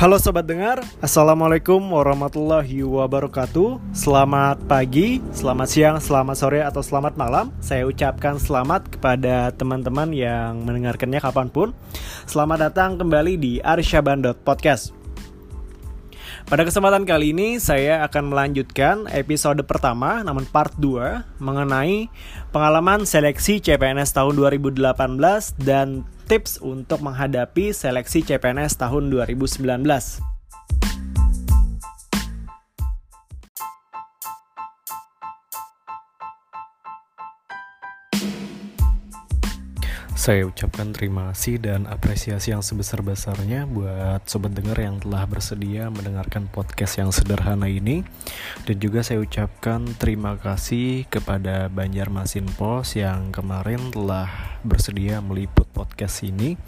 Halo sobat dengar, Assalamualaikum warahmatullahi wabarakatuh. Selamat pagi, selamat siang, selamat sore, atau selamat malam. Saya ucapkan selamat kepada teman-teman yang mendengarkannya kapan pun. Selamat datang kembali di Arsyaban.podcast pada kesempatan kali ini saya akan melanjutkan episode pertama namun part 2 mengenai pengalaman seleksi CPNS tahun 2018 dan tips untuk menghadapi seleksi CPNS tahun 2019. Saya ucapkan terima kasih dan apresiasi yang sebesar-besarnya buat sobat dengar yang telah bersedia mendengarkan podcast yang sederhana ini. Dan juga saya ucapkan terima kasih kepada Banjarmasin Pos yang kemarin telah bersedia meliput podcast ini.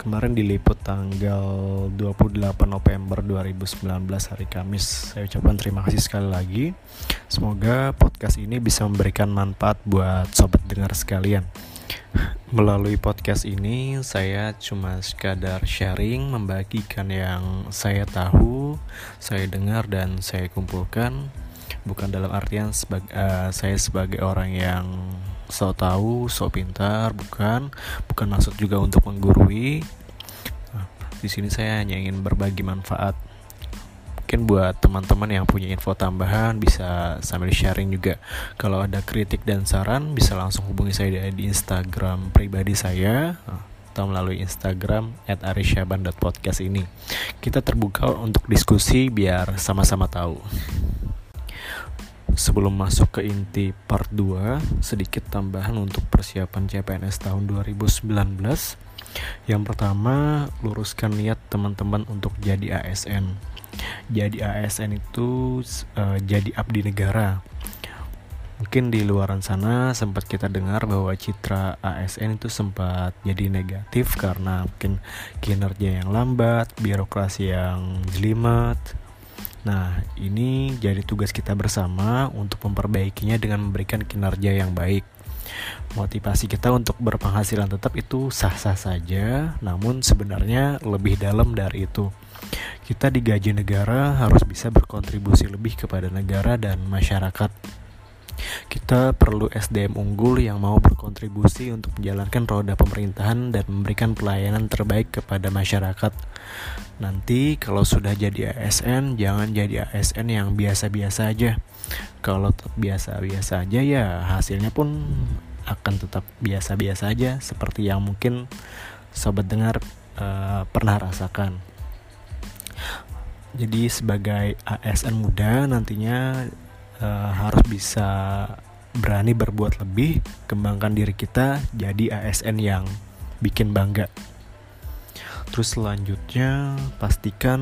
Kemarin diliput tanggal 28 November 2019 hari Kamis. Saya ucapkan terima kasih sekali lagi. Semoga podcast ini bisa memberikan manfaat buat sobat dengar sekalian. Melalui podcast ini saya cuma sekadar sharing membagikan yang saya tahu, saya dengar dan saya kumpulkan bukan dalam artian sebagai uh, saya sebagai orang yang so tahu, so pintar, bukan bukan maksud juga untuk menggurui. Nah, di sini saya hanya ingin berbagi manfaat mungkin buat teman-teman yang punya info tambahan bisa sambil sharing juga. Kalau ada kritik dan saran bisa langsung hubungi saya di Instagram pribadi saya atau melalui Instagram arisyaban.podcast ini. Kita terbuka untuk diskusi biar sama-sama tahu. Sebelum masuk ke inti part 2, sedikit tambahan untuk persiapan CPNS tahun 2019. Yang pertama, luruskan niat teman-teman untuk jadi ASN jadi ASN itu uh, jadi abdi negara mungkin di luaran sana sempat kita dengar bahwa citra ASN itu sempat jadi negatif karena mungkin kinerja yang lambat, birokrasi yang jelimet. Nah, ini jadi tugas kita bersama untuk memperbaikinya dengan memberikan kinerja yang baik. Motivasi kita untuk berpenghasilan tetap itu sah-sah saja, namun sebenarnya lebih dalam dari itu kita digaji negara harus bisa berkontribusi lebih kepada negara dan masyarakat. Kita perlu SDM unggul yang mau berkontribusi untuk menjalankan roda pemerintahan dan memberikan pelayanan terbaik kepada masyarakat. Nanti kalau sudah jadi ASN, jangan jadi ASN yang biasa-biasa aja. Kalau tetap biasa-biasa aja ya hasilnya pun akan tetap biasa-biasa aja seperti yang mungkin sobat dengar uh, pernah rasakan. Jadi sebagai ASN muda nantinya uh, harus bisa berani berbuat lebih, kembangkan diri kita jadi ASN yang bikin bangga. Terus selanjutnya pastikan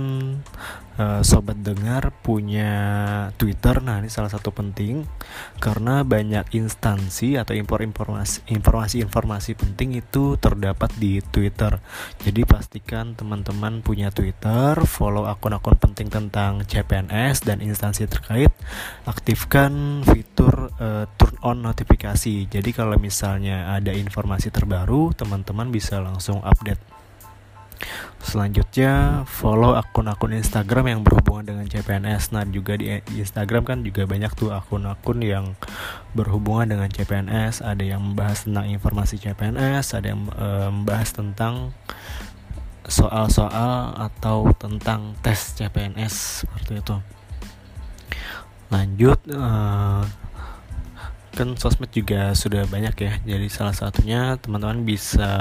uh, sobat dengar punya Twitter. Nah, ini salah satu penting karena banyak instansi atau impor informasi informasi-informasi penting itu terdapat di Twitter. Jadi pastikan teman-teman punya Twitter, follow akun-akun penting tentang CPNS dan instansi terkait, aktifkan fitur uh, turn on notifikasi. Jadi kalau misalnya ada informasi terbaru, teman-teman bisa langsung update Selanjutnya follow akun-akun Instagram yang berhubungan dengan CPNS. Nah juga di Instagram kan juga banyak tuh akun-akun yang berhubungan dengan CPNS. Ada yang membahas tentang informasi CPNS, ada yang e, membahas tentang soal-soal atau tentang tes CPNS seperti itu. Lanjut e, kan sosmed juga sudah banyak ya. Jadi salah satunya teman-teman bisa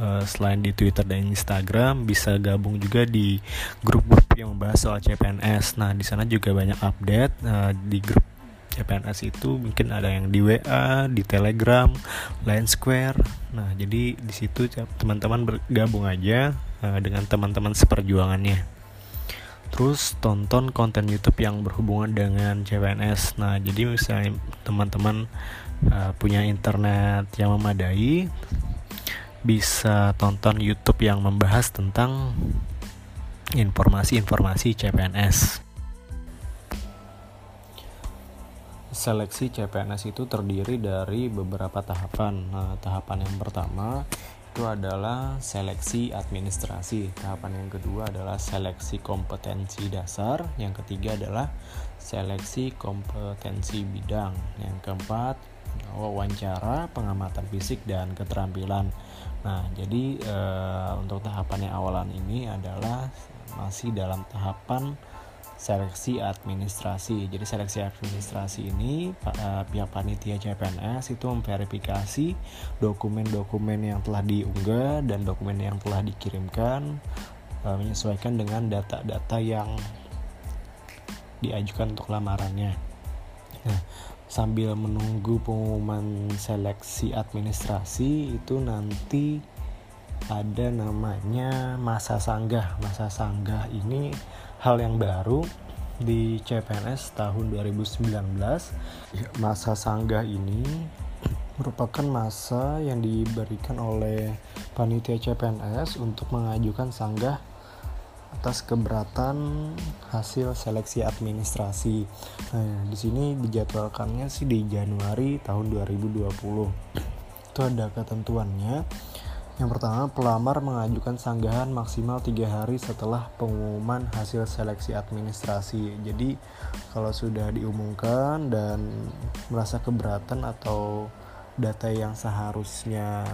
uh, selain di Twitter dan Instagram bisa gabung juga di grup-grup yang membahas soal CPNS. Nah, di sana juga banyak update uh, di grup CPNS itu mungkin ada yang di WA, di Telegram, Line Square. Nah, jadi di situ teman-teman bergabung aja uh, dengan teman-teman seperjuangannya. Terus tonton konten YouTube yang berhubungan dengan CPNS. Nah, jadi misalnya teman-teman uh, punya internet yang memadai, bisa tonton YouTube yang membahas tentang informasi-informasi CPNS. Seleksi CPNS itu terdiri dari beberapa tahapan. Nah, tahapan yang pertama itu adalah seleksi administrasi. Tahapan yang kedua adalah seleksi kompetensi dasar. Yang ketiga adalah seleksi kompetensi bidang. Yang keempat, wawancara, pengamatan fisik dan keterampilan. Nah, jadi e, untuk tahapan yang awalan ini adalah masih dalam tahapan seleksi administrasi. Jadi seleksi administrasi ini uh, pihak panitia CPNS itu memverifikasi dokumen-dokumen yang telah diunggah dan dokumen yang telah dikirimkan uh, menyesuaikan dengan data-data yang diajukan untuk lamarannya. Nah, sambil menunggu pengumuman seleksi administrasi itu nanti ada namanya masa sanggah. Masa sanggah ini hal yang baru di CPNS tahun 2019 ya, masa sanggah ini merupakan masa yang diberikan oleh panitia CPNS untuk mengajukan sanggah atas keberatan hasil seleksi administrasi. Nah, di sini dijadwalkannya sih di Januari tahun 2020. Itu ada ketentuannya yang pertama, pelamar mengajukan sanggahan maksimal tiga hari setelah pengumuman hasil seleksi administrasi. Jadi, kalau sudah diumumkan dan merasa keberatan atau data yang seharusnya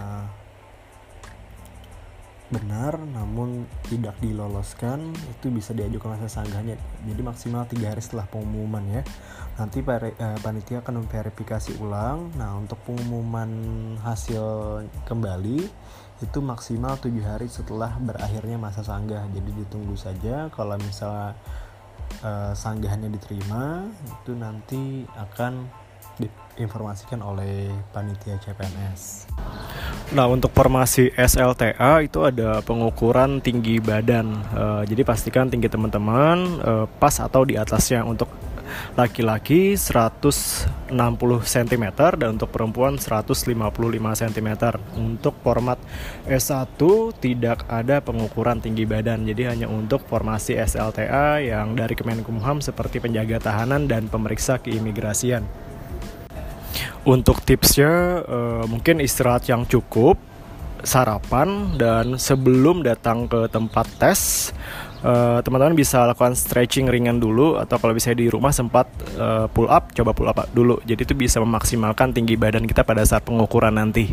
benar namun tidak diloloskan itu bisa diajukan masa sanggahnya jadi maksimal tiga hari setelah pengumuman ya. Nanti eh, panitia akan memverifikasi ulang. Nah untuk pengumuman hasil kembali itu maksimal tujuh hari setelah berakhirnya masa sanggah. Jadi ditunggu saja kalau misalnya uh, sanggahannya diterima itu nanti akan diinformasikan oleh panitia CPNS. Nah untuk formasi SLTA itu ada pengukuran tinggi badan. Uh, jadi pastikan tinggi teman-teman uh, pas atau di atasnya untuk laki-laki 160 cm dan untuk perempuan 155 cm. Untuk format S1 tidak ada pengukuran tinggi badan, jadi hanya untuk formasi SLTA yang dari Kemenkumham seperti penjaga tahanan dan pemeriksa keimigrasian. Untuk tipsnya uh, mungkin istirahat yang cukup, sarapan dan sebelum datang ke tempat tes eh, teman-teman bisa lakukan stretching ringan dulu atau kalau bisa di rumah sempat uh, pull up coba pull up dulu. Jadi itu bisa memaksimalkan tinggi badan kita pada saat pengukuran nanti.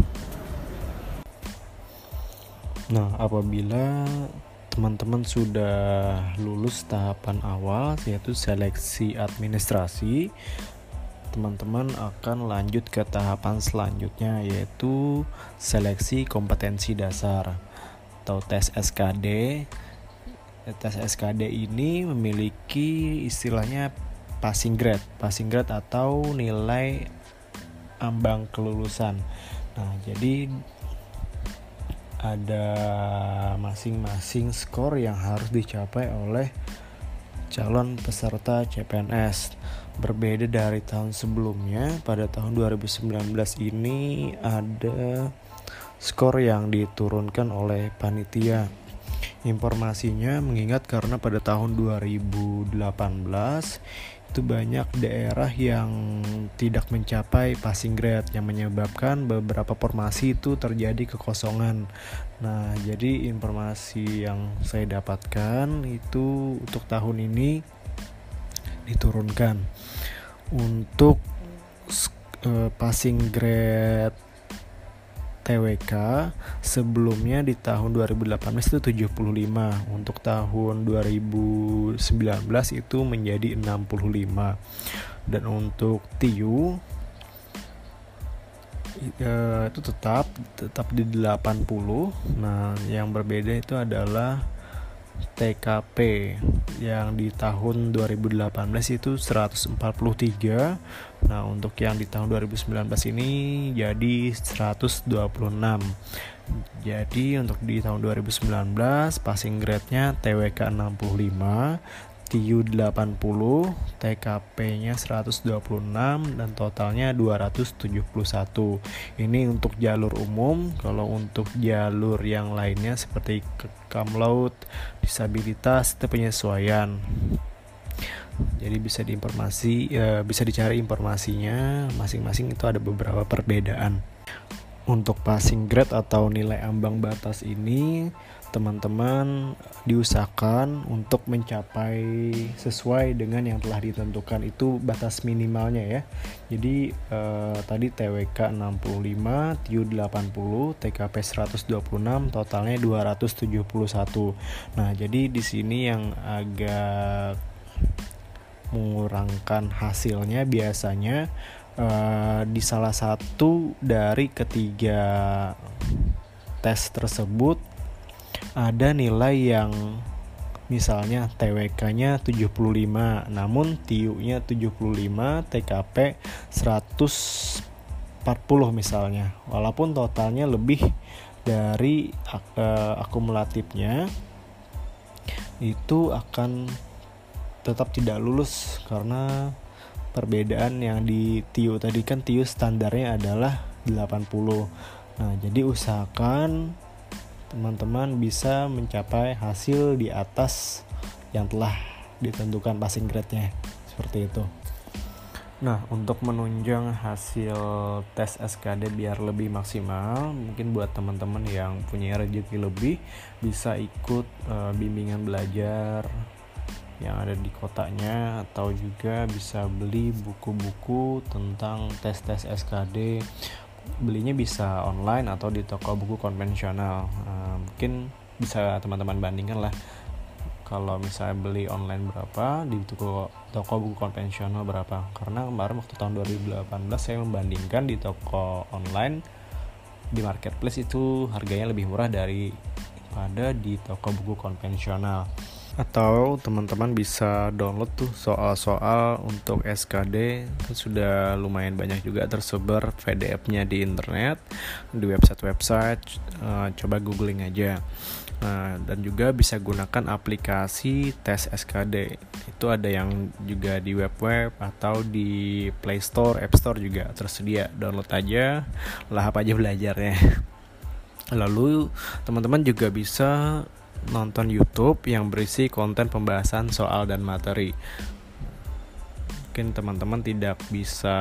Nah apabila teman-teman sudah lulus tahapan awal yaitu seleksi administrasi teman-teman akan lanjut ke tahapan selanjutnya yaitu seleksi kompetensi dasar atau tes SKD tes SKD ini memiliki istilahnya passing grade, passing grade atau nilai ambang kelulusan. Nah, jadi ada masing-masing skor yang harus dicapai oleh calon peserta CPNS. Berbeda dari tahun sebelumnya, pada tahun 2019 ini ada skor yang diturunkan oleh panitia informasinya mengingat karena pada tahun 2018 itu banyak daerah yang tidak mencapai passing grade yang menyebabkan beberapa formasi itu terjadi kekosongan. Nah, jadi informasi yang saya dapatkan itu untuk tahun ini diturunkan. Untuk uh, passing grade TWK sebelumnya di tahun 2018 itu 75 untuk tahun 2019 itu menjadi 65 dan untuk TIU eh, itu tetap tetap di 80 nah yang berbeda itu adalah TKP yang di tahun 2018 itu 143 nah untuk yang di tahun 2019 ini jadi 126 jadi untuk di tahun 2019 passing grade-nya TWK 65 TU 80, TKP-nya 126 dan totalnya 271. Ini untuk jalur umum, kalau untuk jalur yang lainnya seperti kamlaut, disabilitas itu penyesuaian. Jadi bisa diinformasi, ya, bisa dicari informasinya masing-masing itu ada beberapa perbedaan. untuk passing grade atau nilai ambang batas ini teman-teman diusahakan untuk mencapai sesuai dengan yang telah ditentukan itu batas minimalnya ya. Jadi eh, tadi TWK 65, TIU 80, TKP 126, totalnya 271. Nah, jadi di sini yang agak mengurangkan hasilnya biasanya eh, di salah satu dari ketiga tes tersebut ada nilai yang misalnya TWK-nya 75 namun TIU-nya 75 TKP 140 misalnya. Walaupun totalnya lebih dari uh, akumulatifnya itu akan tetap tidak lulus karena perbedaan yang di TIU tadi. Kan TIU standarnya adalah 80 nah jadi usahakan teman-teman bisa mencapai hasil di atas yang telah ditentukan passing grade-nya. Seperti itu. Nah, untuk menunjang hasil tes SKD biar lebih maksimal, mungkin buat teman-teman yang punya rezeki lebih bisa ikut uh, bimbingan belajar yang ada di kotanya atau juga bisa beli buku-buku tentang tes-tes SKD belinya bisa online atau di toko buku konvensional. Uh, mungkin bisa teman-teman bandingkan lah. Kalau misalnya beli online berapa di toko toko buku konvensional berapa. Karena kemarin waktu tahun 2018 saya membandingkan di toko online di marketplace itu harganya lebih murah dari pada di toko buku konvensional atau teman-teman bisa download tuh soal-soal untuk SKD kan sudah lumayan banyak juga tersebar PDF-nya di internet di website-website uh, coba googling aja Nah, dan juga bisa gunakan aplikasi tes SKD. Itu ada yang juga di web-web atau di Play Store, App Store juga tersedia. Download aja, lahap aja belajarnya. Lalu teman-teman juga bisa nonton YouTube yang berisi konten pembahasan soal dan materi. Mungkin teman-teman tidak bisa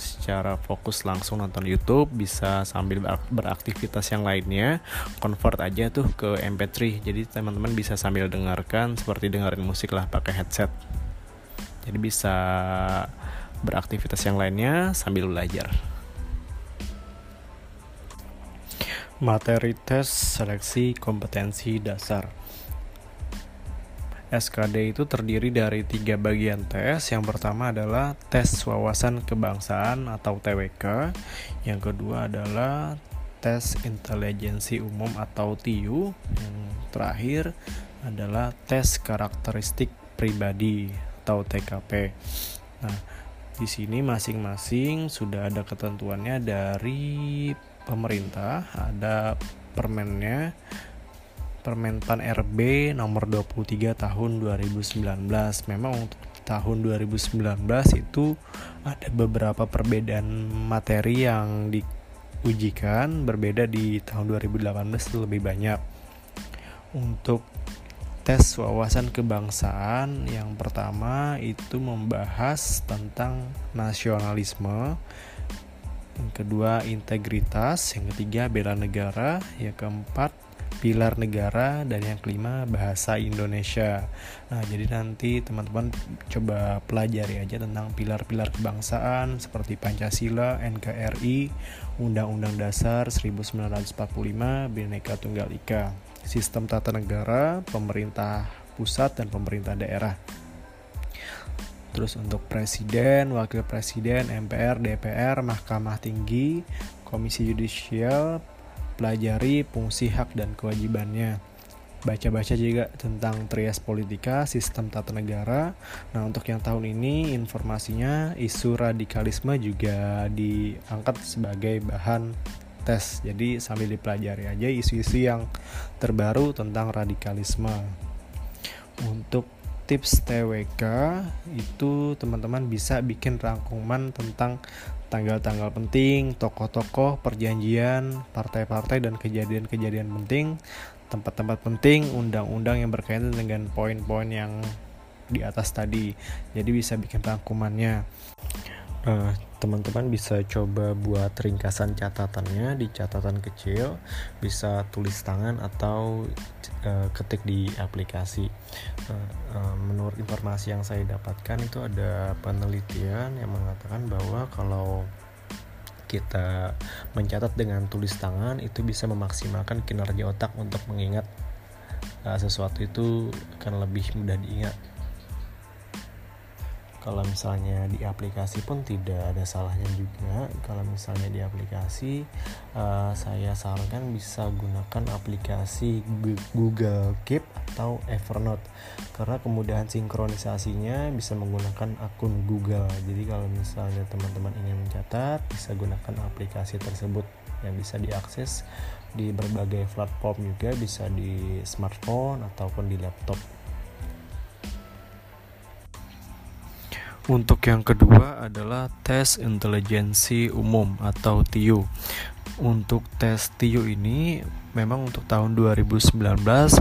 secara fokus langsung nonton YouTube, bisa sambil beraktivitas yang lainnya, convert aja tuh ke MP3. Jadi teman-teman bisa sambil dengarkan seperti dengerin musik lah pakai headset. Jadi bisa beraktivitas yang lainnya sambil belajar. Materi tes seleksi kompetensi dasar. SKD itu terdiri dari tiga bagian tes. Yang pertama adalah tes wawasan kebangsaan atau TWK. Yang kedua adalah tes intelijensi umum atau TIU. Yang terakhir adalah tes karakteristik pribadi atau TKP. Nah, di sini masing-masing sudah ada ketentuannya dari pemerintah ada permennya Permen Pan RB nomor 23 tahun 2019 memang untuk tahun 2019 itu ada beberapa perbedaan materi yang diujikan berbeda di tahun 2018 lebih banyak. Untuk tes wawasan kebangsaan yang pertama itu membahas tentang nasionalisme yang kedua integritas, yang ketiga bela negara, yang keempat pilar negara dan yang kelima bahasa Indonesia. Nah, jadi nanti teman-teman coba pelajari aja tentang pilar-pilar kebangsaan seperti Pancasila, NKRI, Undang-Undang Dasar 1945, Bhinneka Tunggal Ika, sistem tata negara, pemerintah pusat dan pemerintah daerah. Terus untuk presiden, wakil presiden, MPR, DPR, Mahkamah Tinggi, Komisi Yudisial, pelajari fungsi hak dan kewajibannya. Baca-baca juga tentang trias politika, sistem tata negara. Nah, untuk yang tahun ini informasinya isu radikalisme juga diangkat sebagai bahan tes. Jadi sambil dipelajari aja isu-isu yang terbaru tentang radikalisme. Untuk tips TWK itu teman-teman bisa bikin rangkuman tentang tanggal-tanggal penting, tokoh-tokoh, perjanjian, partai-partai dan kejadian-kejadian penting, tempat-tempat penting, undang-undang yang berkaitan dengan poin-poin yang di atas tadi. Jadi bisa bikin rangkumannya. Uh, teman-teman bisa coba buat ringkasan catatannya di catatan kecil bisa tulis tangan atau uh, ketik di aplikasi. Uh, uh, menurut informasi yang saya dapatkan itu ada penelitian yang mengatakan bahwa kalau kita mencatat dengan tulis tangan itu bisa memaksimalkan kinerja otak untuk mengingat uh, sesuatu itu akan lebih mudah diingat kalau misalnya di aplikasi pun tidak ada salahnya juga. Kalau misalnya di aplikasi uh, saya sarankan bisa gunakan aplikasi Google Keep atau Evernote. Karena kemudahan sinkronisasinya bisa menggunakan akun Google. Jadi kalau misalnya teman-teman ingin mencatat bisa gunakan aplikasi tersebut yang bisa diakses di berbagai platform juga. Bisa di smartphone ataupun di laptop Untuk yang kedua adalah tes intelijensi umum atau TIU. Untuk tes TIU ini memang untuk tahun 2019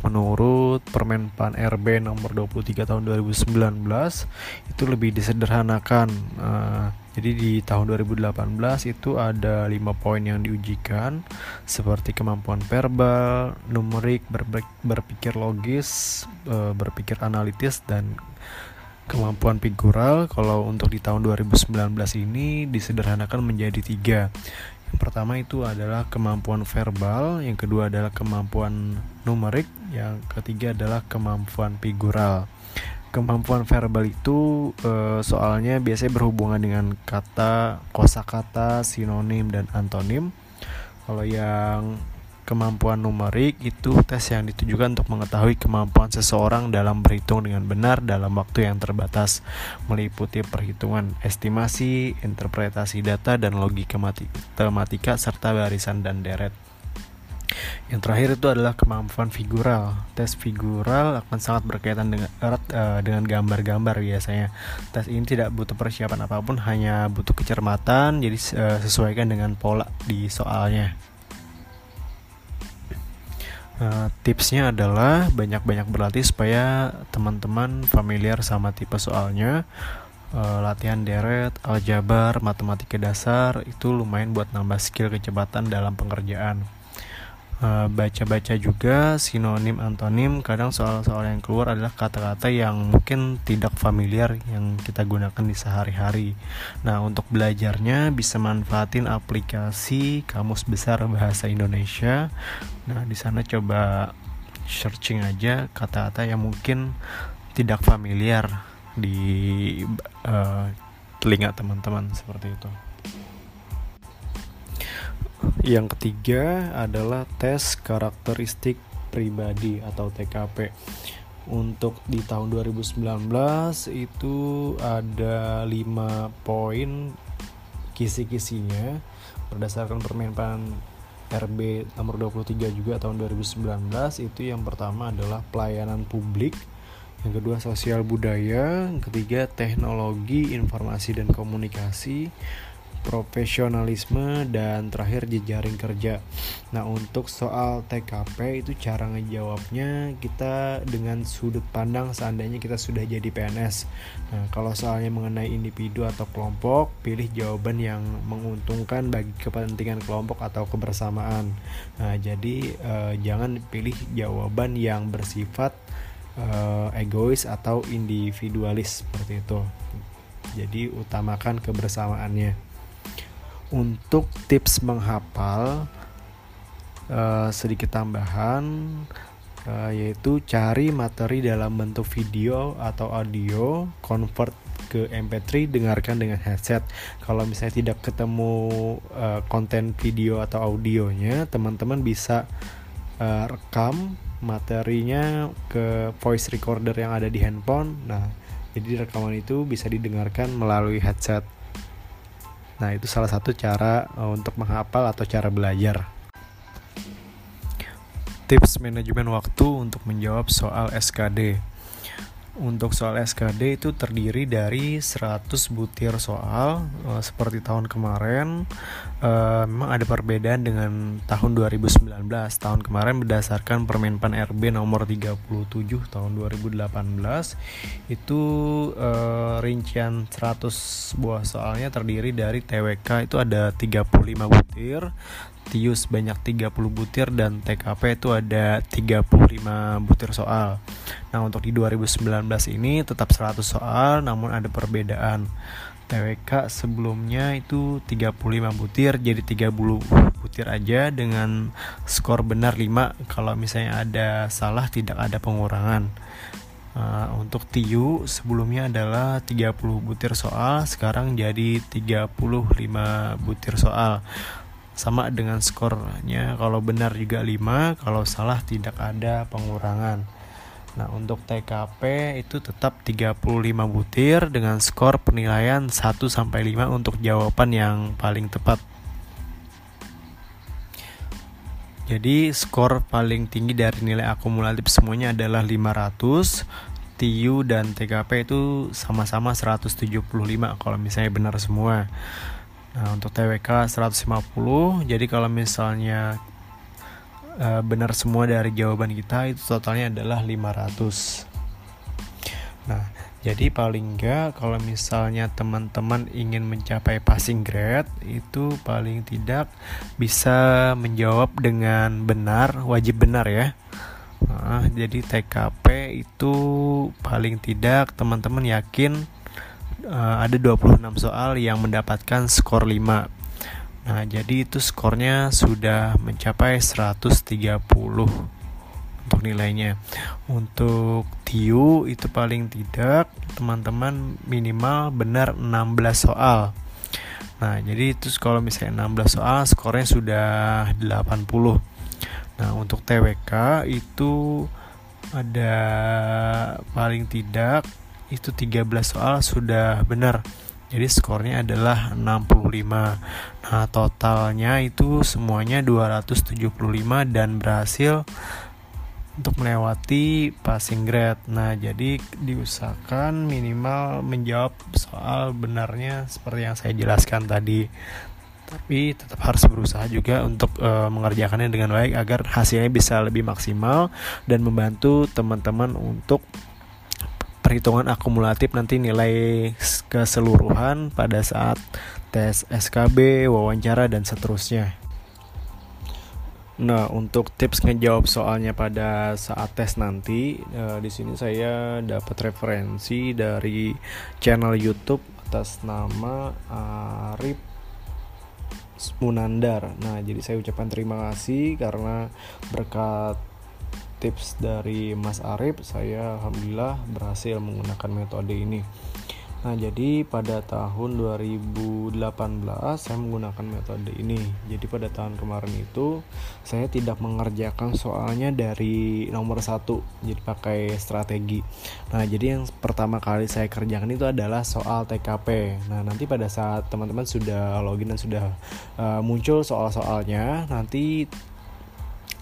menurut Permenpan RB nomor 23 tahun 2019 itu lebih disederhanakan. Uh, jadi di tahun 2018 itu ada lima poin yang diujikan seperti kemampuan verbal, numerik, berpikir logis, uh, berpikir analitis dan kemampuan figural kalau untuk di tahun 2019 ini disederhanakan menjadi tiga. Yang pertama itu adalah kemampuan verbal yang kedua adalah kemampuan numerik yang ketiga adalah kemampuan figural kemampuan verbal itu e, soalnya biasanya berhubungan dengan kata kosakata sinonim dan antonim. Kalau yang kemampuan numerik itu tes yang ditujukan untuk mengetahui kemampuan seseorang dalam berhitung dengan benar dalam waktu yang terbatas, meliputi perhitungan estimasi, interpretasi data, dan logika matematika serta barisan dan deret. Yang terakhir itu adalah kemampuan figural. Tes figural akan sangat berkaitan dengan erat uh, dengan gambar-gambar biasanya. Tes ini tidak butuh persiapan apa pun, hanya butuh kecermatan. Jadi uh, sesuaikan dengan pola di soalnya. Uh, tipsnya adalah banyak-banyak berlatih supaya teman-teman familiar sama tipe soalnya. Uh, latihan deret, aljabar, matematika dasar itu lumayan buat nambah skill kecepatan dalam pengerjaan. Eh, baca-baca juga sinonim antonim kadang soal-soal yang keluar adalah kata-kata yang mungkin tidak familiar yang kita gunakan di sehari-hari. Nah, untuk belajarnya bisa manfaatin aplikasi Kamus Besar Bahasa Indonesia. Nah, di sana coba searching aja kata-kata yang mungkin tidak familiar di uh, telinga teman-teman seperti itu. Yang ketiga adalah tes karakteristik pribadi atau TKP. Untuk di tahun 2019 itu ada 5 poin kisi-kisinya berdasarkan permenpan RB nomor 23 juga tahun 2019 itu yang pertama adalah pelayanan publik yang kedua sosial budaya yang ketiga teknologi informasi dan komunikasi profesionalisme dan terakhir jejaring kerja. Nah, untuk soal TKP itu cara ngejawabnya kita dengan sudut pandang seandainya kita sudah jadi PNS. Nah, kalau soalnya mengenai individu atau kelompok, pilih jawaban yang menguntungkan bagi kepentingan kelompok atau kebersamaan. Nah, jadi eh, jangan pilih jawaban yang bersifat eh, egois atau individualis seperti itu. Jadi utamakan kebersamaannya untuk tips menghafal uh, sedikit tambahan uh, yaitu cari materi dalam bentuk video atau audio convert ke MP3 dengarkan dengan headset. Kalau misalnya tidak ketemu uh, konten video atau audionya teman-teman bisa uh, rekam materinya ke voice recorder yang ada di handphone. Nah jadi rekaman itu bisa didengarkan melalui headset Nah, itu salah satu cara uh, untuk menghafal atau cara belajar. Tips manajemen waktu untuk menjawab soal SKD. Untuk soal SKD itu terdiri dari 100 butir soal uh, seperti tahun kemarin. Uh, memang ada perbedaan dengan tahun 2019 tahun kemarin berdasarkan Permenpan RB nomor 37 tahun 2018 itu uh, rincian 100 buah soalnya terdiri dari TWK itu ada 35 butir Tius banyak 30 butir dan TKP itu ada 35 butir soal. Nah, untuk di 2019 ini tetap 100 soal namun ada perbedaan. TWK sebelumnya itu 35 butir jadi 30 butir aja dengan skor benar 5 kalau misalnya ada salah tidak ada pengurangan. Uh, untuk TIU sebelumnya adalah 30 butir soal, sekarang jadi 35 butir soal sama dengan skornya. Kalau benar juga 5 kalau salah tidak ada pengurangan. Nah untuk TKP itu tetap 35 butir dengan skor penilaian 1 sampai 5 untuk jawaban yang paling tepat. Jadi skor paling tinggi dari nilai akumulatif semuanya adalah 500 TU dan TKP itu sama-sama 175 kalau misalnya benar semua Nah, untuk TWK 150. Jadi kalau misalnya uh, benar semua dari jawaban kita itu totalnya adalah 500. Nah, jadi paling enggak kalau misalnya teman-teman ingin mencapai passing grade itu paling tidak bisa menjawab dengan benar, wajib benar ya. Nah, jadi TKP itu paling tidak teman-teman yakin uh, ada 26 soal yang mendapatkan skor 5 Nah jadi itu skornya sudah mencapai 130 untuk nilainya. Untuk TIU itu paling tidak teman-teman minimal benar 16 soal. Nah jadi itu kalau misalnya 16 soal skornya sudah 80 Nah untuk TWK itu ada paling tidak itu 13 soal sudah benar. Jadi skornya adalah 65 nah totalnya itu semuanya 275 dan berhasil untuk melewati passing grade. Nah jadi diusahakan minimal menjawab soal benarnya seperti yang saya jelaskan tadi. Tapi tetap harus berusaha juga untuk uh, mengerjakannya dengan baik agar hasilnya bisa lebih maksimal dan membantu teman-teman untuk perhitungan akumulatif nanti nilai keseluruhan pada saat tes SKB, wawancara dan seterusnya. Nah, untuk tips ngejawab soalnya pada saat tes nanti, uh, di sini saya dapat referensi dari channel YouTube atas nama Arif Munandar. Nah, jadi saya ucapkan terima kasih karena berkat tips dari Mas Arif saya alhamdulillah berhasil menggunakan metode ini. Nah jadi pada tahun 2018 saya menggunakan metode ini. Jadi pada tahun kemarin itu saya tidak mengerjakan soalnya dari nomor satu Jadi pakai strategi. Nah jadi yang pertama kali saya kerjakan itu adalah soal TKP Nah nanti pada saat teman-teman sudah login dan sudah uh, muncul soal-soalnya Nanti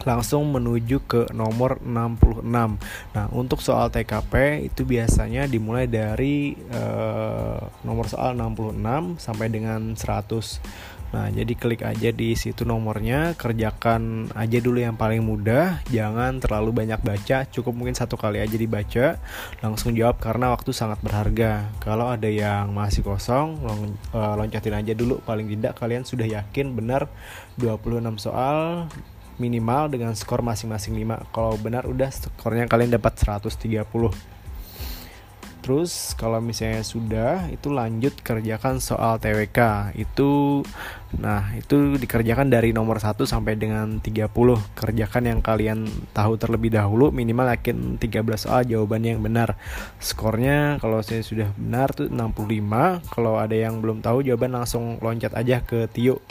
langsung menuju ke nomor 66. Nah, untuk soal TKP itu biasanya dimulai dari uh, nomor soal 66 sampai dengan 100. Nah, jadi klik aja di situ nomornya, kerjakan aja dulu yang paling mudah, jangan terlalu banyak baca, cukup mungkin satu kali aja dibaca, langsung jawab karena waktu sangat berharga. Kalau ada yang masih kosong, long, uh, loncatin aja dulu, paling tidak kalian sudah yakin benar 26 soal minimal dengan skor masing-masing 5 kalau benar udah skornya kalian dapat 130 Terus kalau misalnya sudah itu lanjut kerjakan soal TWK itu nah itu dikerjakan dari nomor 1 sampai dengan 30 kerjakan yang kalian tahu terlebih dahulu minimal yakin 13 soal jawabannya yang benar. Skornya kalau saya sudah benar tuh 65 kalau ada yang belum tahu jawaban langsung loncat aja ke Tio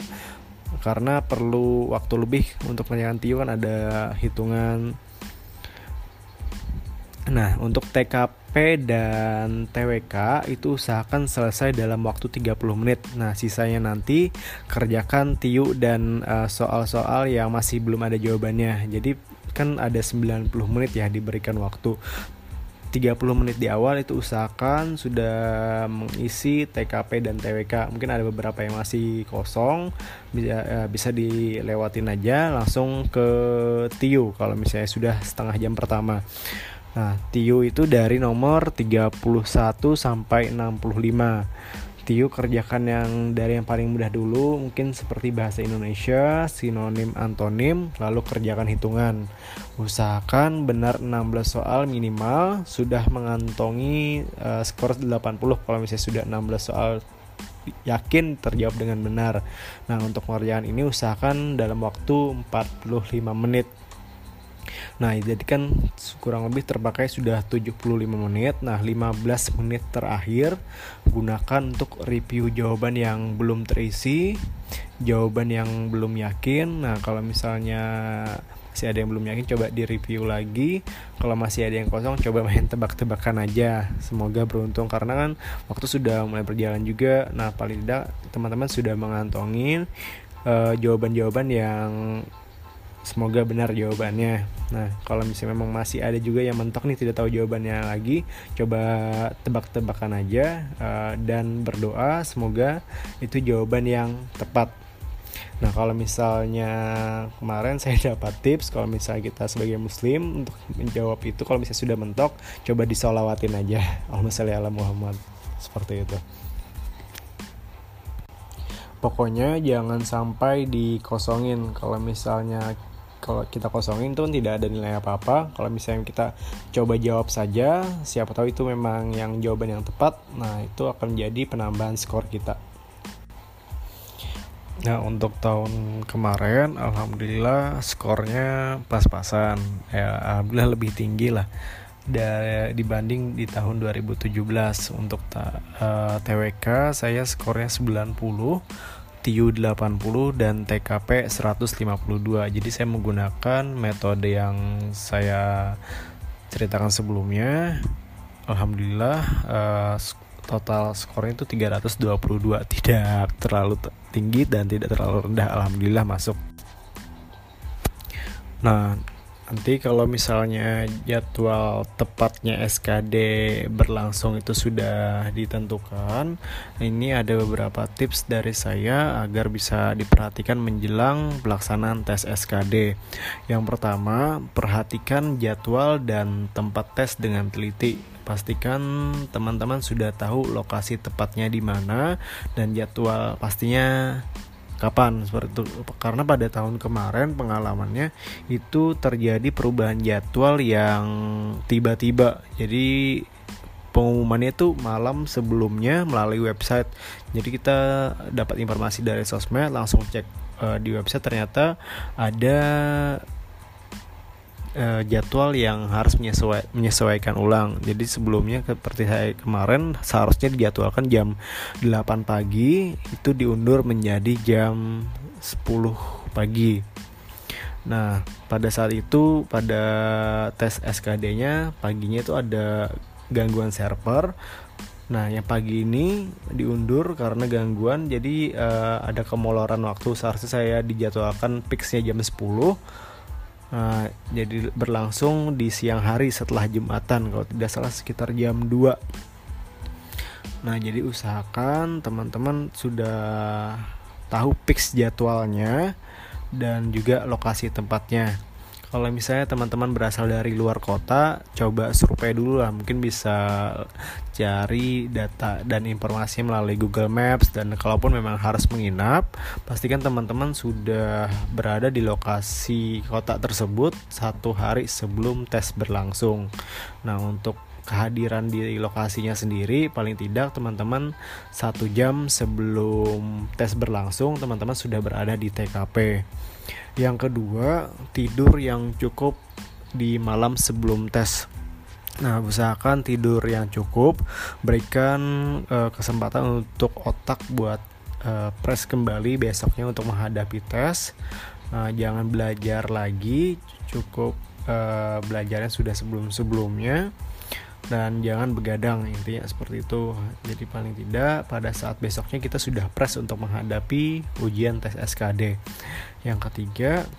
karena perlu waktu lebih untuk penyajian TIO kan ada hitungan Nah, untuk TKP dan TWK itu usahakan selesai dalam waktu 30 menit. Nah, sisanya nanti kerjakan TIU dan eh, soal-soal uh, yang masih belum ada jawabannya. Jadi kan ada 90 menit ya diberikan waktu. 30 menit di awal itu usahakan sudah mengisi TKP dan TWK. Mungkin ada beberapa yang masih kosong, bisa uh, bisa dilewatin aja langsung ke TIU kalau misalnya sudah setengah jam pertama. Nah, TIU itu dari nomor 31 sampai 65 Tiu kerjakan yang dari yang paling mudah dulu mungkin seperti bahasa Indonesia, sinonim, antonim, lalu kerjakan hitungan. Usahakan benar 16 soal minimal, sudah mengantongi uh, skor 80 kalau misalnya sudah 16 soal yakin terjawab dengan benar. Nah, untuk pengerjaan ini usahakan dalam waktu 45 menit. Nah, jadi kan kurang lebih terpakai sudah 75 menit. Nah, 15 menit terakhir gunakan untuk review jawaban yang belum terisi, jawaban yang belum yakin. Nah, kalau misalnya masih ada yang belum yakin coba di review lagi kalau masih ada yang kosong coba main tebak-tebakan aja semoga beruntung karena kan waktu sudah mulai berjalan juga nah paling tidak teman-teman sudah mengantongin uh, jawaban-jawaban yang semoga benar jawabannya. Nah, kalau misalnya memang masih ada juga yang mentok nih tidak tahu jawabannya lagi, coba tebak-tebakan aja uh, dan berdoa semoga itu jawaban yang tepat. Nah, kalau misalnya kemarin saya dapat tips kalau misalnya kita sebagai muslim untuk menjawab itu kalau misalnya sudah mentok, coba disolawatin aja. Sholli ala Muhammad. Seperti itu. Pokoknya jangan sampai dikosongin kalau misalnya kalau kita kosongin tuh tidak ada nilai apa-apa. Kalau misalnya kita coba jawab saja siapa tahu itu memang yang jawaban yang tepat nah itu akan menjadi penambahan skor kita. Nah untuk tahun kemarin Alhamdulillah skornya pas-pasan. Ya Alhamdulillah lebih tinggi lah dari dibanding di tahun 2017 untuk uh, eh, TWK saya skornya 90 TU 80 dan TKP 152. Jadi saya menggunakan metode yang saya ceritakan sebelumnya. Alhamdulillah uh, total skornya itu 322. Tidak terlalu tinggi dan tidak terlalu rendah. Alhamdulillah masuk. Nah, Nanti kalau misalnya jadwal tepatnya SKD berlangsung itu sudah ditentukan, ini ada beberapa tips dari saya agar bisa diperhatikan menjelang pelaksanaan tes SKD. Yang pertama, perhatikan jadwal dan tempat tes dengan teliti. Pastikan teman-teman sudah tahu lokasi tepatnya di mana dan jadwal pastinya kapan seperti itu. Karena pada tahun kemarin pengalamannya itu terjadi perubahan jadwal yang tiba-tiba. Jadi pengumumannya itu malam sebelumnya melalui website. Jadi kita dapat informasi dari sosmed langsung cek uh, di website. Ternyata ada uh, jadwal yang harus menyesuai, menyesuaikan ulang. Jadi sebelumnya seperti saya kemarin seharusnya dijadwalkan jam 8 pagi itu diundur menjadi jam 10 pagi. Nah, pada saat itu pada tes SKD-nya paginya itu ada gangguan server. Nah, yang pagi ini diundur karena gangguan jadi uh, ada kemoloran waktu. Seharusnya saya dijadwalkan fixnya jam 10 Nah, jadi berlangsung di siang hari setelah Jumatan kalau tidak salah sekitar jam 2. Nah, jadi usahakan teman-teman sudah tahu fix jadwalnya dan juga lokasi tempatnya kalau misalnya teman-teman berasal dari luar kota coba survei dulu lah. Mungkin bisa cari data dan informasi melalui Google Maps. Dan kalaupun memang harus menginap pastikan teman-teman sudah berada di lokasi kota tersebut satu hari sebelum tes berlangsung. Nah untuk kehadiran di lokasinya sendiri paling tidak teman-teman satu jam sebelum tes berlangsung teman-teman sudah berada di TKP yang kedua, tidur yang cukup di malam sebelum tes. Nah, usahakan tidur yang cukup, berikan uh, kesempatan untuk otak buat uh, press kembali besoknya untuk menghadapi tes. Uh, jangan belajar lagi, cukup uh, belajarnya sudah sebelum-sebelumnya dan jangan begadang intinya seperti itu. Jadi paling tidak pada saat besoknya kita sudah press untuk menghadapi ujian tes SKD yang ketiga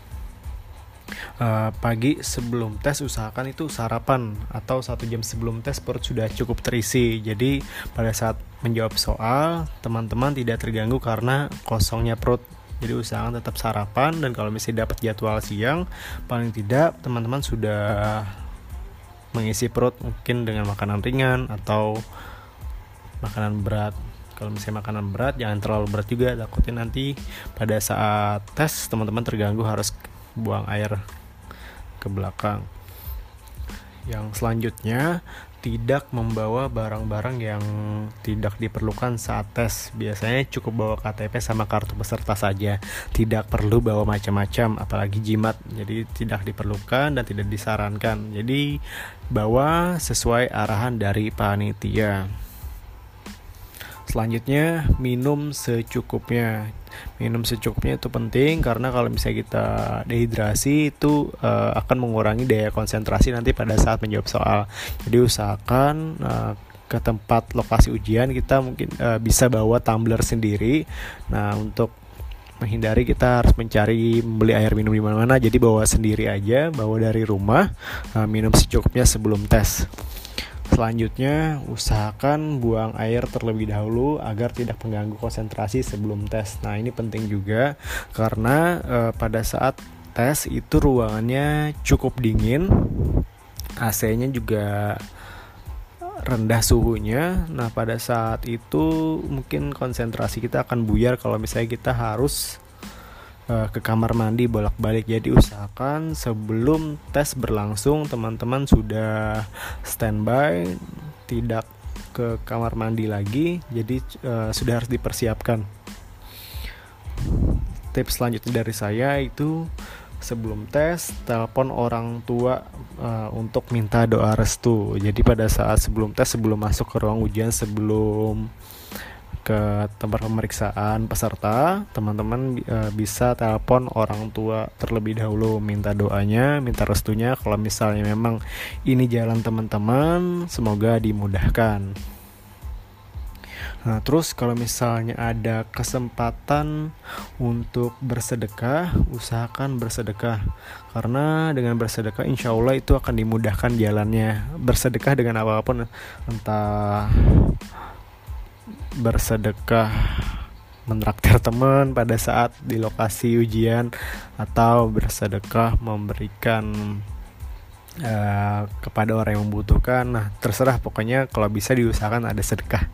uh, pagi sebelum tes usahakan itu sarapan atau satu jam sebelum tes perut sudah cukup terisi. Jadi pada saat menjawab soal teman-teman tidak terganggu karena kosongnya perut. Jadi usahakan tetap sarapan dan kalau misalnya dapat jadwal siang paling tidak teman-teman sudah mengisi perut mungkin dengan makanan ringan atau makanan berat. Kalau misalnya makanan berat jangan terlalu berat juga. Takutnya nanti pada saat tes teman-teman terganggu harus buang air ke belakang. Yang selanjutnya tidak membawa barang-barang yang tidak diperlukan saat tes. Biasanya cukup bawa KTP sama kartu peserta saja. Tidak perlu bawa macam-macam, apalagi jimat. Jadi tidak diperlukan dan tidak disarankan. Jadi bawa sesuai arahan dari panitia. Selanjutnya minum secukupnya. Minum secukupnya itu penting karena kalau misalnya kita dehidrasi itu uh, akan mengurangi daya konsentrasi nanti pada saat menjawab soal. Jadi usahakan uh, ke tempat lokasi ujian kita mungkin uh, bisa bawa tumbler sendiri. Nah, untuk menghindari kita harus mencari membeli air minum di mana-mana jadi bawa sendiri aja bawa dari rumah minum secukupnya sebelum tes Selanjutnya, usahakan buang air terlebih dahulu agar tidak mengganggu konsentrasi sebelum tes. Nah, ini penting juga karena e, pada saat tes itu ruangannya cukup dingin, AC-nya juga rendah suhunya. Nah, pada saat itu mungkin konsentrasi kita akan buyar kalau misalnya kita harus uh, ke kamar mandi bolak-balik. Jadi usahakan sebelum tes berlangsung teman-teman sudah standby, tidak ke kamar mandi lagi. Jadi uh, sudah harus dipersiapkan. Tips selanjutnya dari saya itu sebelum tes telepon orang tua uh, untuk minta doa restu. Jadi pada saat sebelum tes sebelum masuk ke ruang ujian sebelum ke tempat pemeriksaan peserta, teman-teman e, bisa telepon orang tua terlebih dahulu minta doanya, minta restunya kalau misalnya memang ini jalan teman-teman, semoga dimudahkan. Nah, terus kalau misalnya ada kesempatan untuk bersedekah, usahakan bersedekah. Karena dengan bersedekah insya Allah itu akan dimudahkan jalannya. Bersedekah dengan apa pun, entah bersedekah menraktir teman pada saat di lokasi ujian atau bersedekah memberikan uh, kepada orang yang membutuhkan. Nah terserah pokoknya kalau bisa diusahakan ada sedekah.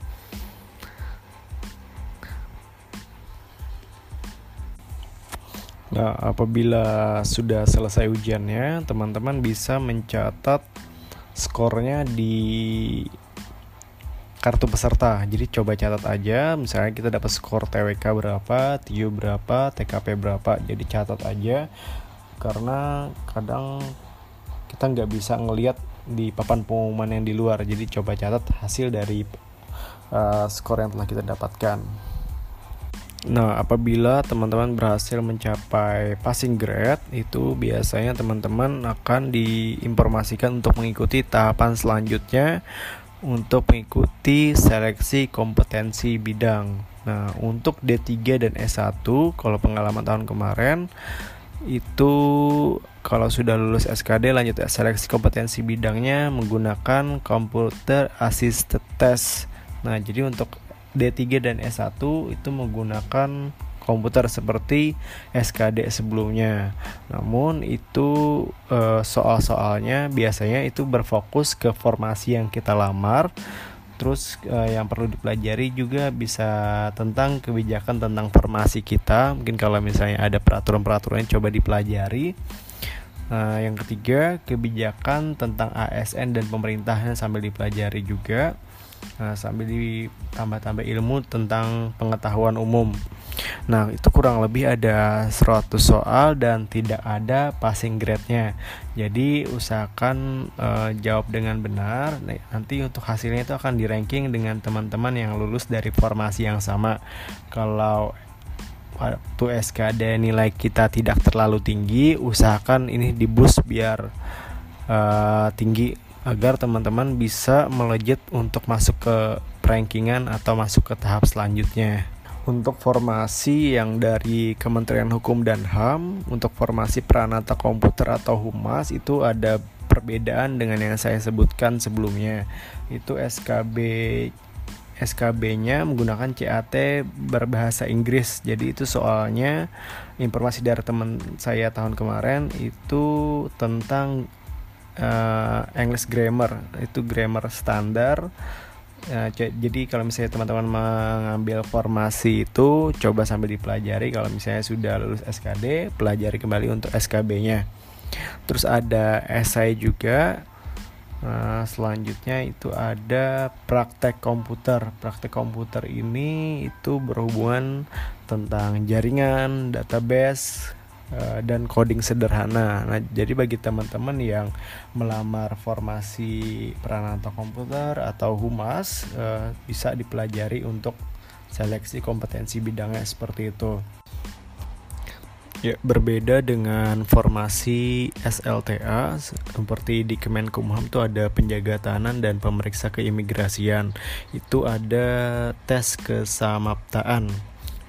Nah, apabila sudah selesai ujiannya, teman-teman bisa mencatat skornya di kartu peserta. Jadi coba catat aja, misalnya kita dapat skor TWK berapa, TIU berapa, TKP berapa. Jadi catat aja karena kadang kita nggak bisa ngelihat di papan pengumuman yang di luar. Jadi coba catat hasil dari uh, skor yang telah kita dapatkan. Nah, apabila teman-teman berhasil mencapai passing grade, itu biasanya teman-teman akan diinformasikan untuk mengikuti tahapan selanjutnya untuk mengikuti seleksi kompetensi bidang. Nah, untuk D3 dan S1 kalau pengalaman tahun kemarin itu kalau sudah lulus SKD lanjut seleksi kompetensi bidangnya menggunakan computer assisted test. Nah, jadi untuk D3 dan S1 itu menggunakan komputer seperti SKD sebelumnya. Namun itu e, soal-soalnya biasanya itu berfokus ke formasi yang kita lamar. Terus e, yang perlu dipelajari juga bisa tentang kebijakan tentang formasi kita. Mungkin kalau misalnya ada peraturan-peraturan coba dipelajari. Nah, yang ketiga, kebijakan tentang ASN dan pemerintahan sambil dipelajari juga. Nah, sambil ditambah-tambah ilmu tentang pengetahuan umum. Nah, itu kurang lebih ada 100 soal dan tidak ada passing grade-nya. Jadi, usahakan uh, jawab dengan benar. Nah, nanti untuk hasilnya itu akan di-ranking dengan teman-teman yang lulus dari formasi yang sama. Kalau waktu SKD nilai kita tidak terlalu tinggi, usahakan ini di boost biar uh, tinggi agar teman-teman bisa melejit untuk masuk ke rankingan atau masuk ke tahap selanjutnya. Untuk formasi yang dari Kementerian Hukum dan HAM untuk formasi peranata komputer atau humas itu ada perbedaan dengan yang saya sebutkan sebelumnya itu SKB SKB-nya menggunakan CAT berbahasa Inggris. Jadi itu soalnya informasi dari teman saya tahun kemarin itu tentang uh, English grammar. Itu grammar standar Ya, jadi kalau misalnya teman-teman mengambil formasi itu coba sambil dipelajari kalau misalnya sudah lulus SKD pelajari kembali untuk SKB-nya. Terus ada esai juga. Nah, selanjutnya itu ada praktek komputer. Praktek komputer ini itu berhubungan tentang jaringan, database, Eh, dan coding sederhana. Nah, jadi bagi teman-teman yang melamar formasi peranata komputer atau humas uh, bisa dipelajari untuk seleksi kompetensi bidangnya seperti itu. Ya, berbeda dengan formasi SLTA seperti di Kemenkumham itu ada penjaga tahanan dan pemeriksa keimigrasian. Itu ada tes kesamaptaan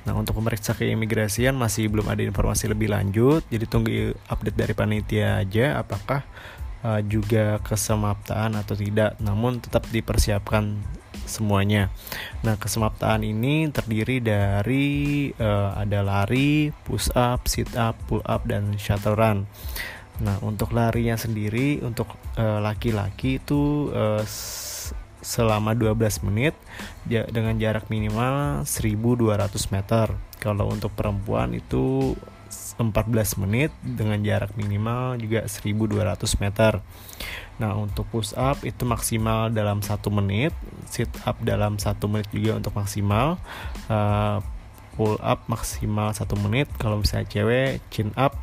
Nah untuk pemeriksa keimigrasian masih belum ada informasi lebih lanjut, jadi tunggu update dari panitia aja apakah uh, juga kesemaptaan atau tidak. Namun tetap dipersiapkan semuanya. Nah kesemaptaan ini terdiri dari uh, ada lari, push up, sit up, pull up, dan shuttle run. Nah untuk larinya sendiri untuk uh, laki-laki uh, itu uh, selama 12 menit dengan jarak minimal 1200 meter. Kalau untuk perempuan itu 14 menit dengan jarak minimal juga 1200 meter. Nah untuk push up itu maksimal dalam satu menit, sit up dalam satu menit juga untuk maksimal, uh, pull up maksimal satu menit. Kalau misalnya cewek chin up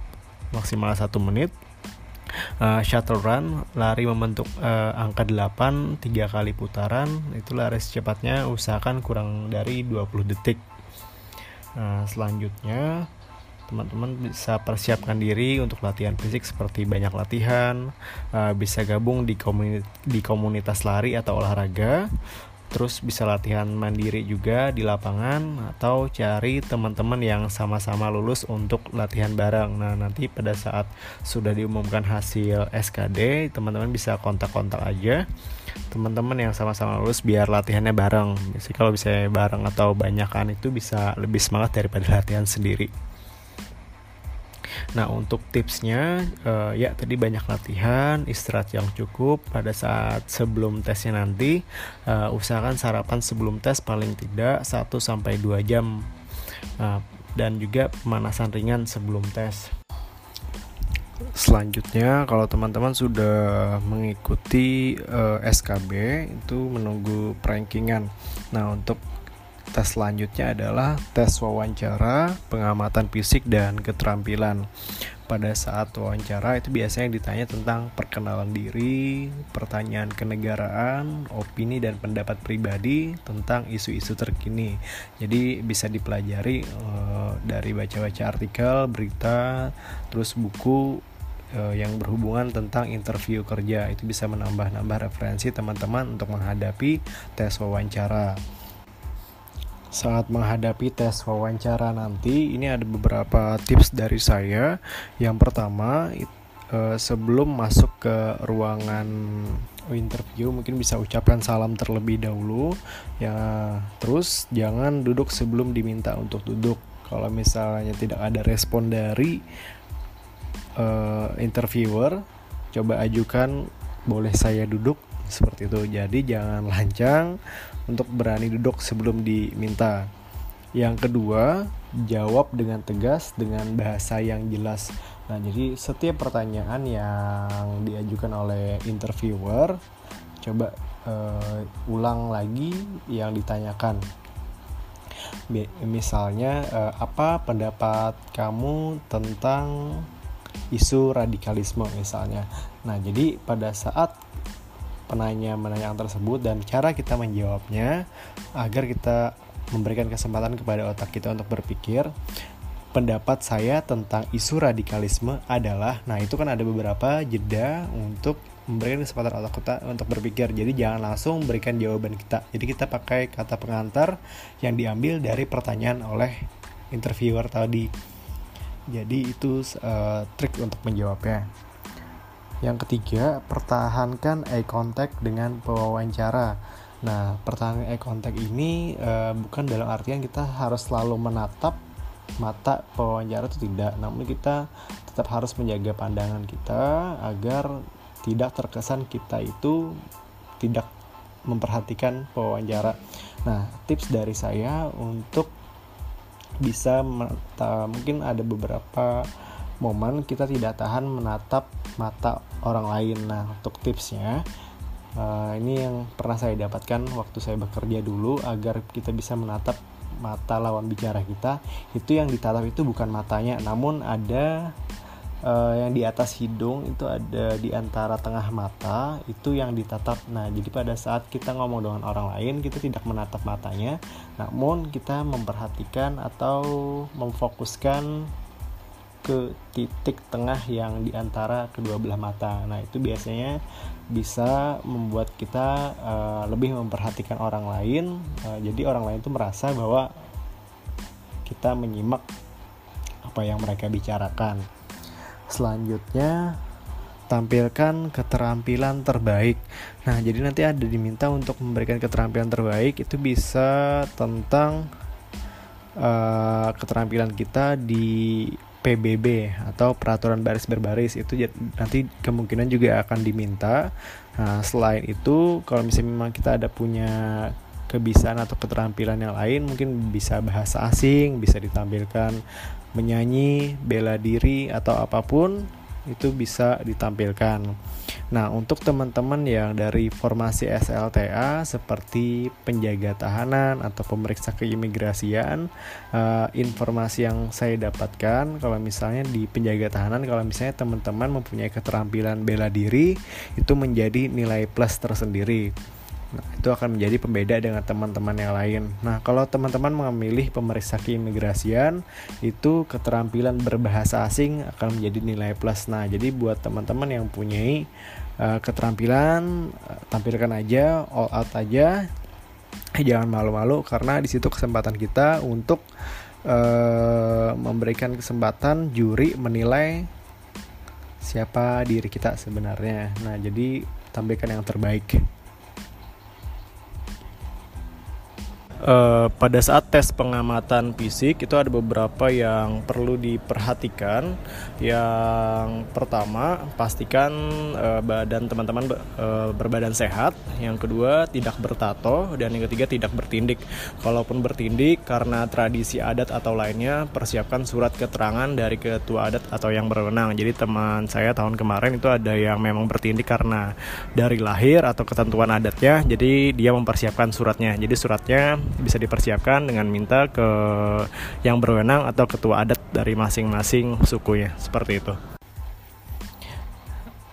maksimal satu menit, uh, shuttle run lari membentuk uh, angka 8 tiga kali putaran. Itu lari secepatnya usahakan kurang dari 20 detik. Nah selanjutnya teman-teman bisa persiapkan diri untuk latihan fisik seperti banyak latihan bisa gabung di komunitas lari atau olahraga terus bisa latihan mandiri juga di lapangan atau cari teman-teman yang sama-sama lulus untuk latihan bareng. Nah, nanti pada saat sudah diumumkan hasil SKD, teman-teman bisa kontak-kontak aja teman-teman yang sama-sama lulus biar latihannya bareng. Jadi kalau bisa bareng atau banyakan itu bisa lebih semangat daripada latihan sendiri. Nah untuk tipsnya uh, ya tadi banyak latihan, istirahat yang cukup pada saat sebelum tesnya nanti uh, usahakan sarapan sebelum tes paling tidak 1 sampai 2 jam. Uh, dan juga pemanasan ringan sebelum tes. Selanjutnya, kalau teman-teman sudah mengikuti uh, SKB, itu menunggu prankingan. Nah, untuk tes selanjutnya adalah tes wawancara, pengamatan fisik dan keterampilan. Pada saat wawancara itu biasanya ditanya tentang perkenalan diri, pertanyaan kenegaraan, opini dan pendapat pribadi tentang isu-isu terkini. Jadi bisa dipelajari uh, dari baca-baca artikel, berita, terus buku uh, yang berhubungan tentang interview kerja itu bisa menambah-nambah referensi teman-teman untuk menghadapi tes wawancara saat menghadapi tes wawancara nanti ini ada beberapa tips dari saya. Yang pertama uh, sebelum masuk ke ruangan interview mungkin bisa ucapkan salam terlebih dahulu. Ya terus jangan duduk sebelum diminta untuk duduk. Kalau misalnya tidak ada respon dari uh, interviewer coba ajukan boleh saya duduk? Seperti itu. Jadi jangan lancang untuk berani duduk sebelum diminta. Yang kedua jawab dengan tegas dengan bahasa yang jelas. Nah jadi setiap pertanyaan yang diajukan oleh interviewer coba uh, ulang lagi yang ditanyakan. Misalnya uh, apa pendapat kamu tentang isu radikalisme misalnya? Nah jadi pada saat penanya menanya tersebut dan cara kita menjawabnya agar kita memberikan kesempatan kepada otak kita untuk berpikir pendapat saya tentang isu radikalisme adalah nah itu kan ada beberapa jeda untuk memberikan kesempatan otak kita untuk berpikir. Jadi jangan langsung berikan jawaban kita. Jadi kita pakai kata pengantar yang diambil dari pertanyaan oleh interviewer tadi. Jadi itu uh, trik untuk menjawabnya. Yang ketiga, pertahankan eye contact dengan pewawancara. Nah, pertahanan eye contact ini uh, bukan dalam artian kita harus selalu menatap mata pewawancara itu tidak, namun kita tetap harus menjaga pandangan kita agar tidak terkesan kita itu tidak memperhatikan pewawancara. Nah, tips dari saya untuk bisa mungkin ada beberapa momen kita tidak tahan menatap mata orang lain. Nah, untuk tipsnya uh, ini yang pernah saya dapatkan waktu saya bekerja dulu agar kita bisa menatap mata lawan bicara kita. Itu yang ditatap itu bukan matanya, namun ada uh, yang di atas hidung itu ada di antara tengah mata itu yang ditatap. Nah, jadi pada saat kita ngomong dengan orang lain, kita tidak menatap matanya, namun kita memperhatikan atau memfokuskan ke titik tengah yang di antara kedua belah mata. Nah, itu biasanya bisa membuat kita uh, lebih memperhatikan orang lain. Uh, jadi orang lain itu merasa bahwa kita menyimak apa yang mereka bicarakan. Selanjutnya tampilkan keterampilan terbaik. Nah, jadi nanti ada diminta untuk memberikan keterampilan terbaik itu bisa tentang uh, keterampilan kita di PBB atau peraturan baris berbaris itu nanti kemungkinan juga akan diminta. Nah, selain itu kalau misalnya memang kita ada punya kebisaan atau keterampilan yang lain mungkin bisa bahasa asing bisa ditampilkan menyanyi, bela diri atau apa pun itu bisa ditampilkan. Nah, untuk teman-teman yang dari formasi SLTA seperti penjaga tahanan atau pemeriksa keimigrasian, uh, informasi yang saya dapatkan kalau misalnya di penjaga tahanan kalau misalnya teman-teman mempunyai keterampilan bela diri itu menjadi nilai plus tersendiri. Nah, itu akan menjadi pembeda dengan teman-teman yang lain. Nah, kalau teman-teman memilih pemeriksa keimigrasian, itu keterampilan berbahasa asing akan menjadi nilai plus. Nah, jadi buat teman-teman yang punya uh, keterampilan, uh, tampilkan aja, all out aja. Eh, jangan malu-malu karena di situ kesempatan kita untuk uh, memberikan kesempatan juri menilai siapa diri kita sebenarnya. Nah, jadi tampilkan yang terbaik. Uh, pada saat tes pengamatan fisik itu ada beberapa yang perlu diperhatikan. Yang pertama, pastikan uh, badan teman-teman uh, berbadan sehat. Yang kedua, tidak bertato dan yang ketiga tidak bertindik. Kalaupun bertindik karena tradisi adat atau lainnya, persiapkan surat keterangan dari ketua adat atau yang berwenang. Jadi teman saya tahun kemarin itu ada yang memang bertindik karena dari lahir atau ketentuan adatnya. Jadi dia mempersiapkan suratnya. Jadi suratnya bisa dipersiapkan dengan minta ke yang berwenang atau ketua adat dari masing-masing sukunya seperti itu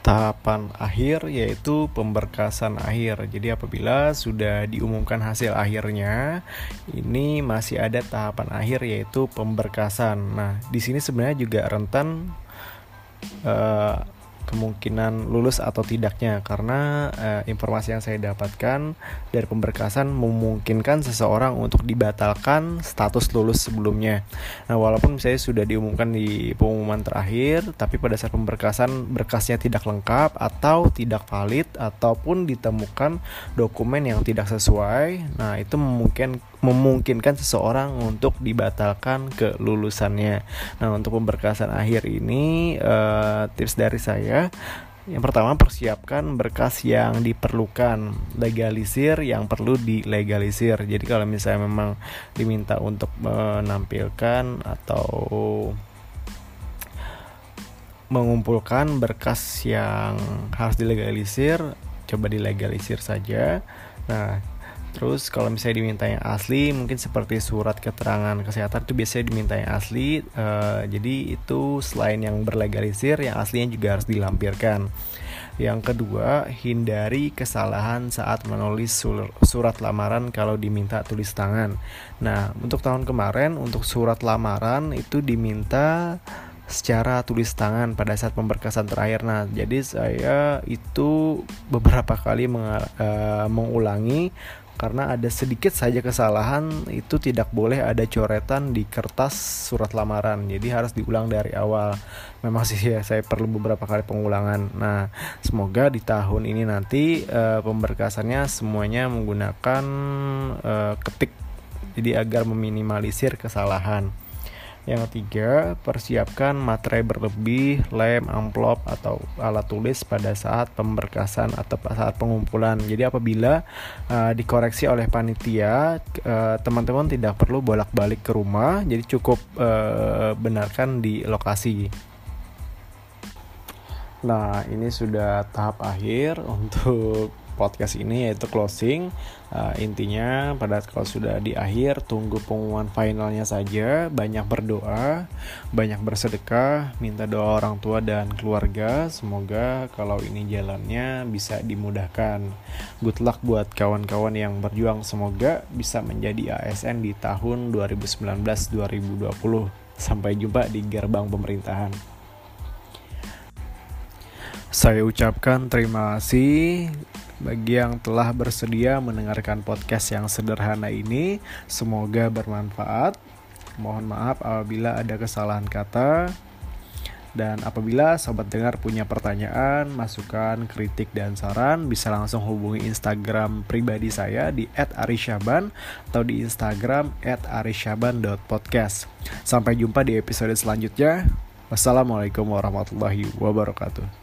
tahapan akhir yaitu pemberkasan akhir. Jadi apabila sudah diumumkan hasil akhirnya, ini masih ada tahapan akhir yaitu pemberkasan. Nah, di sini sebenarnya juga rentan uh, kemungkinan lulus atau tidaknya karena uh, informasi yang saya dapatkan dari pemberkasan memungkinkan seseorang untuk dibatalkan status lulus sebelumnya. Nah, walaupun saya sudah diumumkan di pengumuman terakhir, tapi pada saat pemberkasan berkasnya tidak lengkap atau tidak valid ataupun ditemukan dokumen yang tidak sesuai, nah itu memungkinkan memungkinkan seseorang untuk dibatalkan kelulusannya. Nah, untuk pemberkasan akhir ini uh, tips dari saya yang pertama persiapkan berkas yang diperlukan, legalisir yang perlu dilegalisir. Jadi kalau misalnya memang diminta untuk menampilkan atau mengumpulkan berkas yang harus dilegalisir, coba dilegalisir saja. Nah, Terus kalau misalnya diminta yang asli, mungkin seperti surat keterangan kesehatan itu biasanya diminta yang asli. Uh, jadi itu selain yang berlegalisir, yang aslinya juga harus dilampirkan. Yang kedua, hindari kesalahan saat menulis sur surat lamaran kalau diminta tulis tangan. Nah, untuk tahun kemarin untuk surat lamaran itu diminta secara tulis tangan pada saat pemberkasan terakhir. Nah, jadi saya itu beberapa kali uh, mengulangi karena ada sedikit saja kesalahan itu tidak boleh ada coretan di kertas surat lamaran. Jadi harus diulang dari awal. Memang sih ya saya perlu beberapa kali pengulangan. Nah semoga di tahun ini nanti uh, pemberkasannya semuanya menggunakan uh, ketik. Jadi agar meminimalisir kesalahan yang ketiga, persiapkan materai berlebih, lem, amplop, atau alat tulis pada saat pemberkasan atau saat pengumpulan. Jadi apabila uh, dikoreksi oleh panitia, uh, teman-teman tidak perlu bolak-balik ke rumah, jadi cukup uh, benarkan di lokasi. Nah, ini sudah tahap akhir untuk podcast ini yaitu closing. Uh, intinya pada kalau sudah di akhir tunggu pengumuman finalnya saja. Banyak berdoa banyak bersedekah minta doa orang tua dan keluarga. Semoga kalau ini jalannya bisa dimudahkan. Good luck buat kawan-kawan yang berjuang. Semoga bisa menjadi ASN di tahun 2019-2020 sampai jumpa di gerbang pemerintahan. Saya ucapkan terima kasih bagi yang telah bersedia mendengarkan podcast yang sederhana ini. Semoga bermanfaat. Mohon maaf apabila ada kesalahan kata. Dan apabila sobat dengar punya pertanyaan, masukan, kritik, dan saran, bisa langsung hubungi Instagram pribadi saya di @arisyaban atau di Instagram @arisyaban.podcast. Sampai jumpa di episode selanjutnya. Wassalamualaikum warahmatullahi wabarakatuh.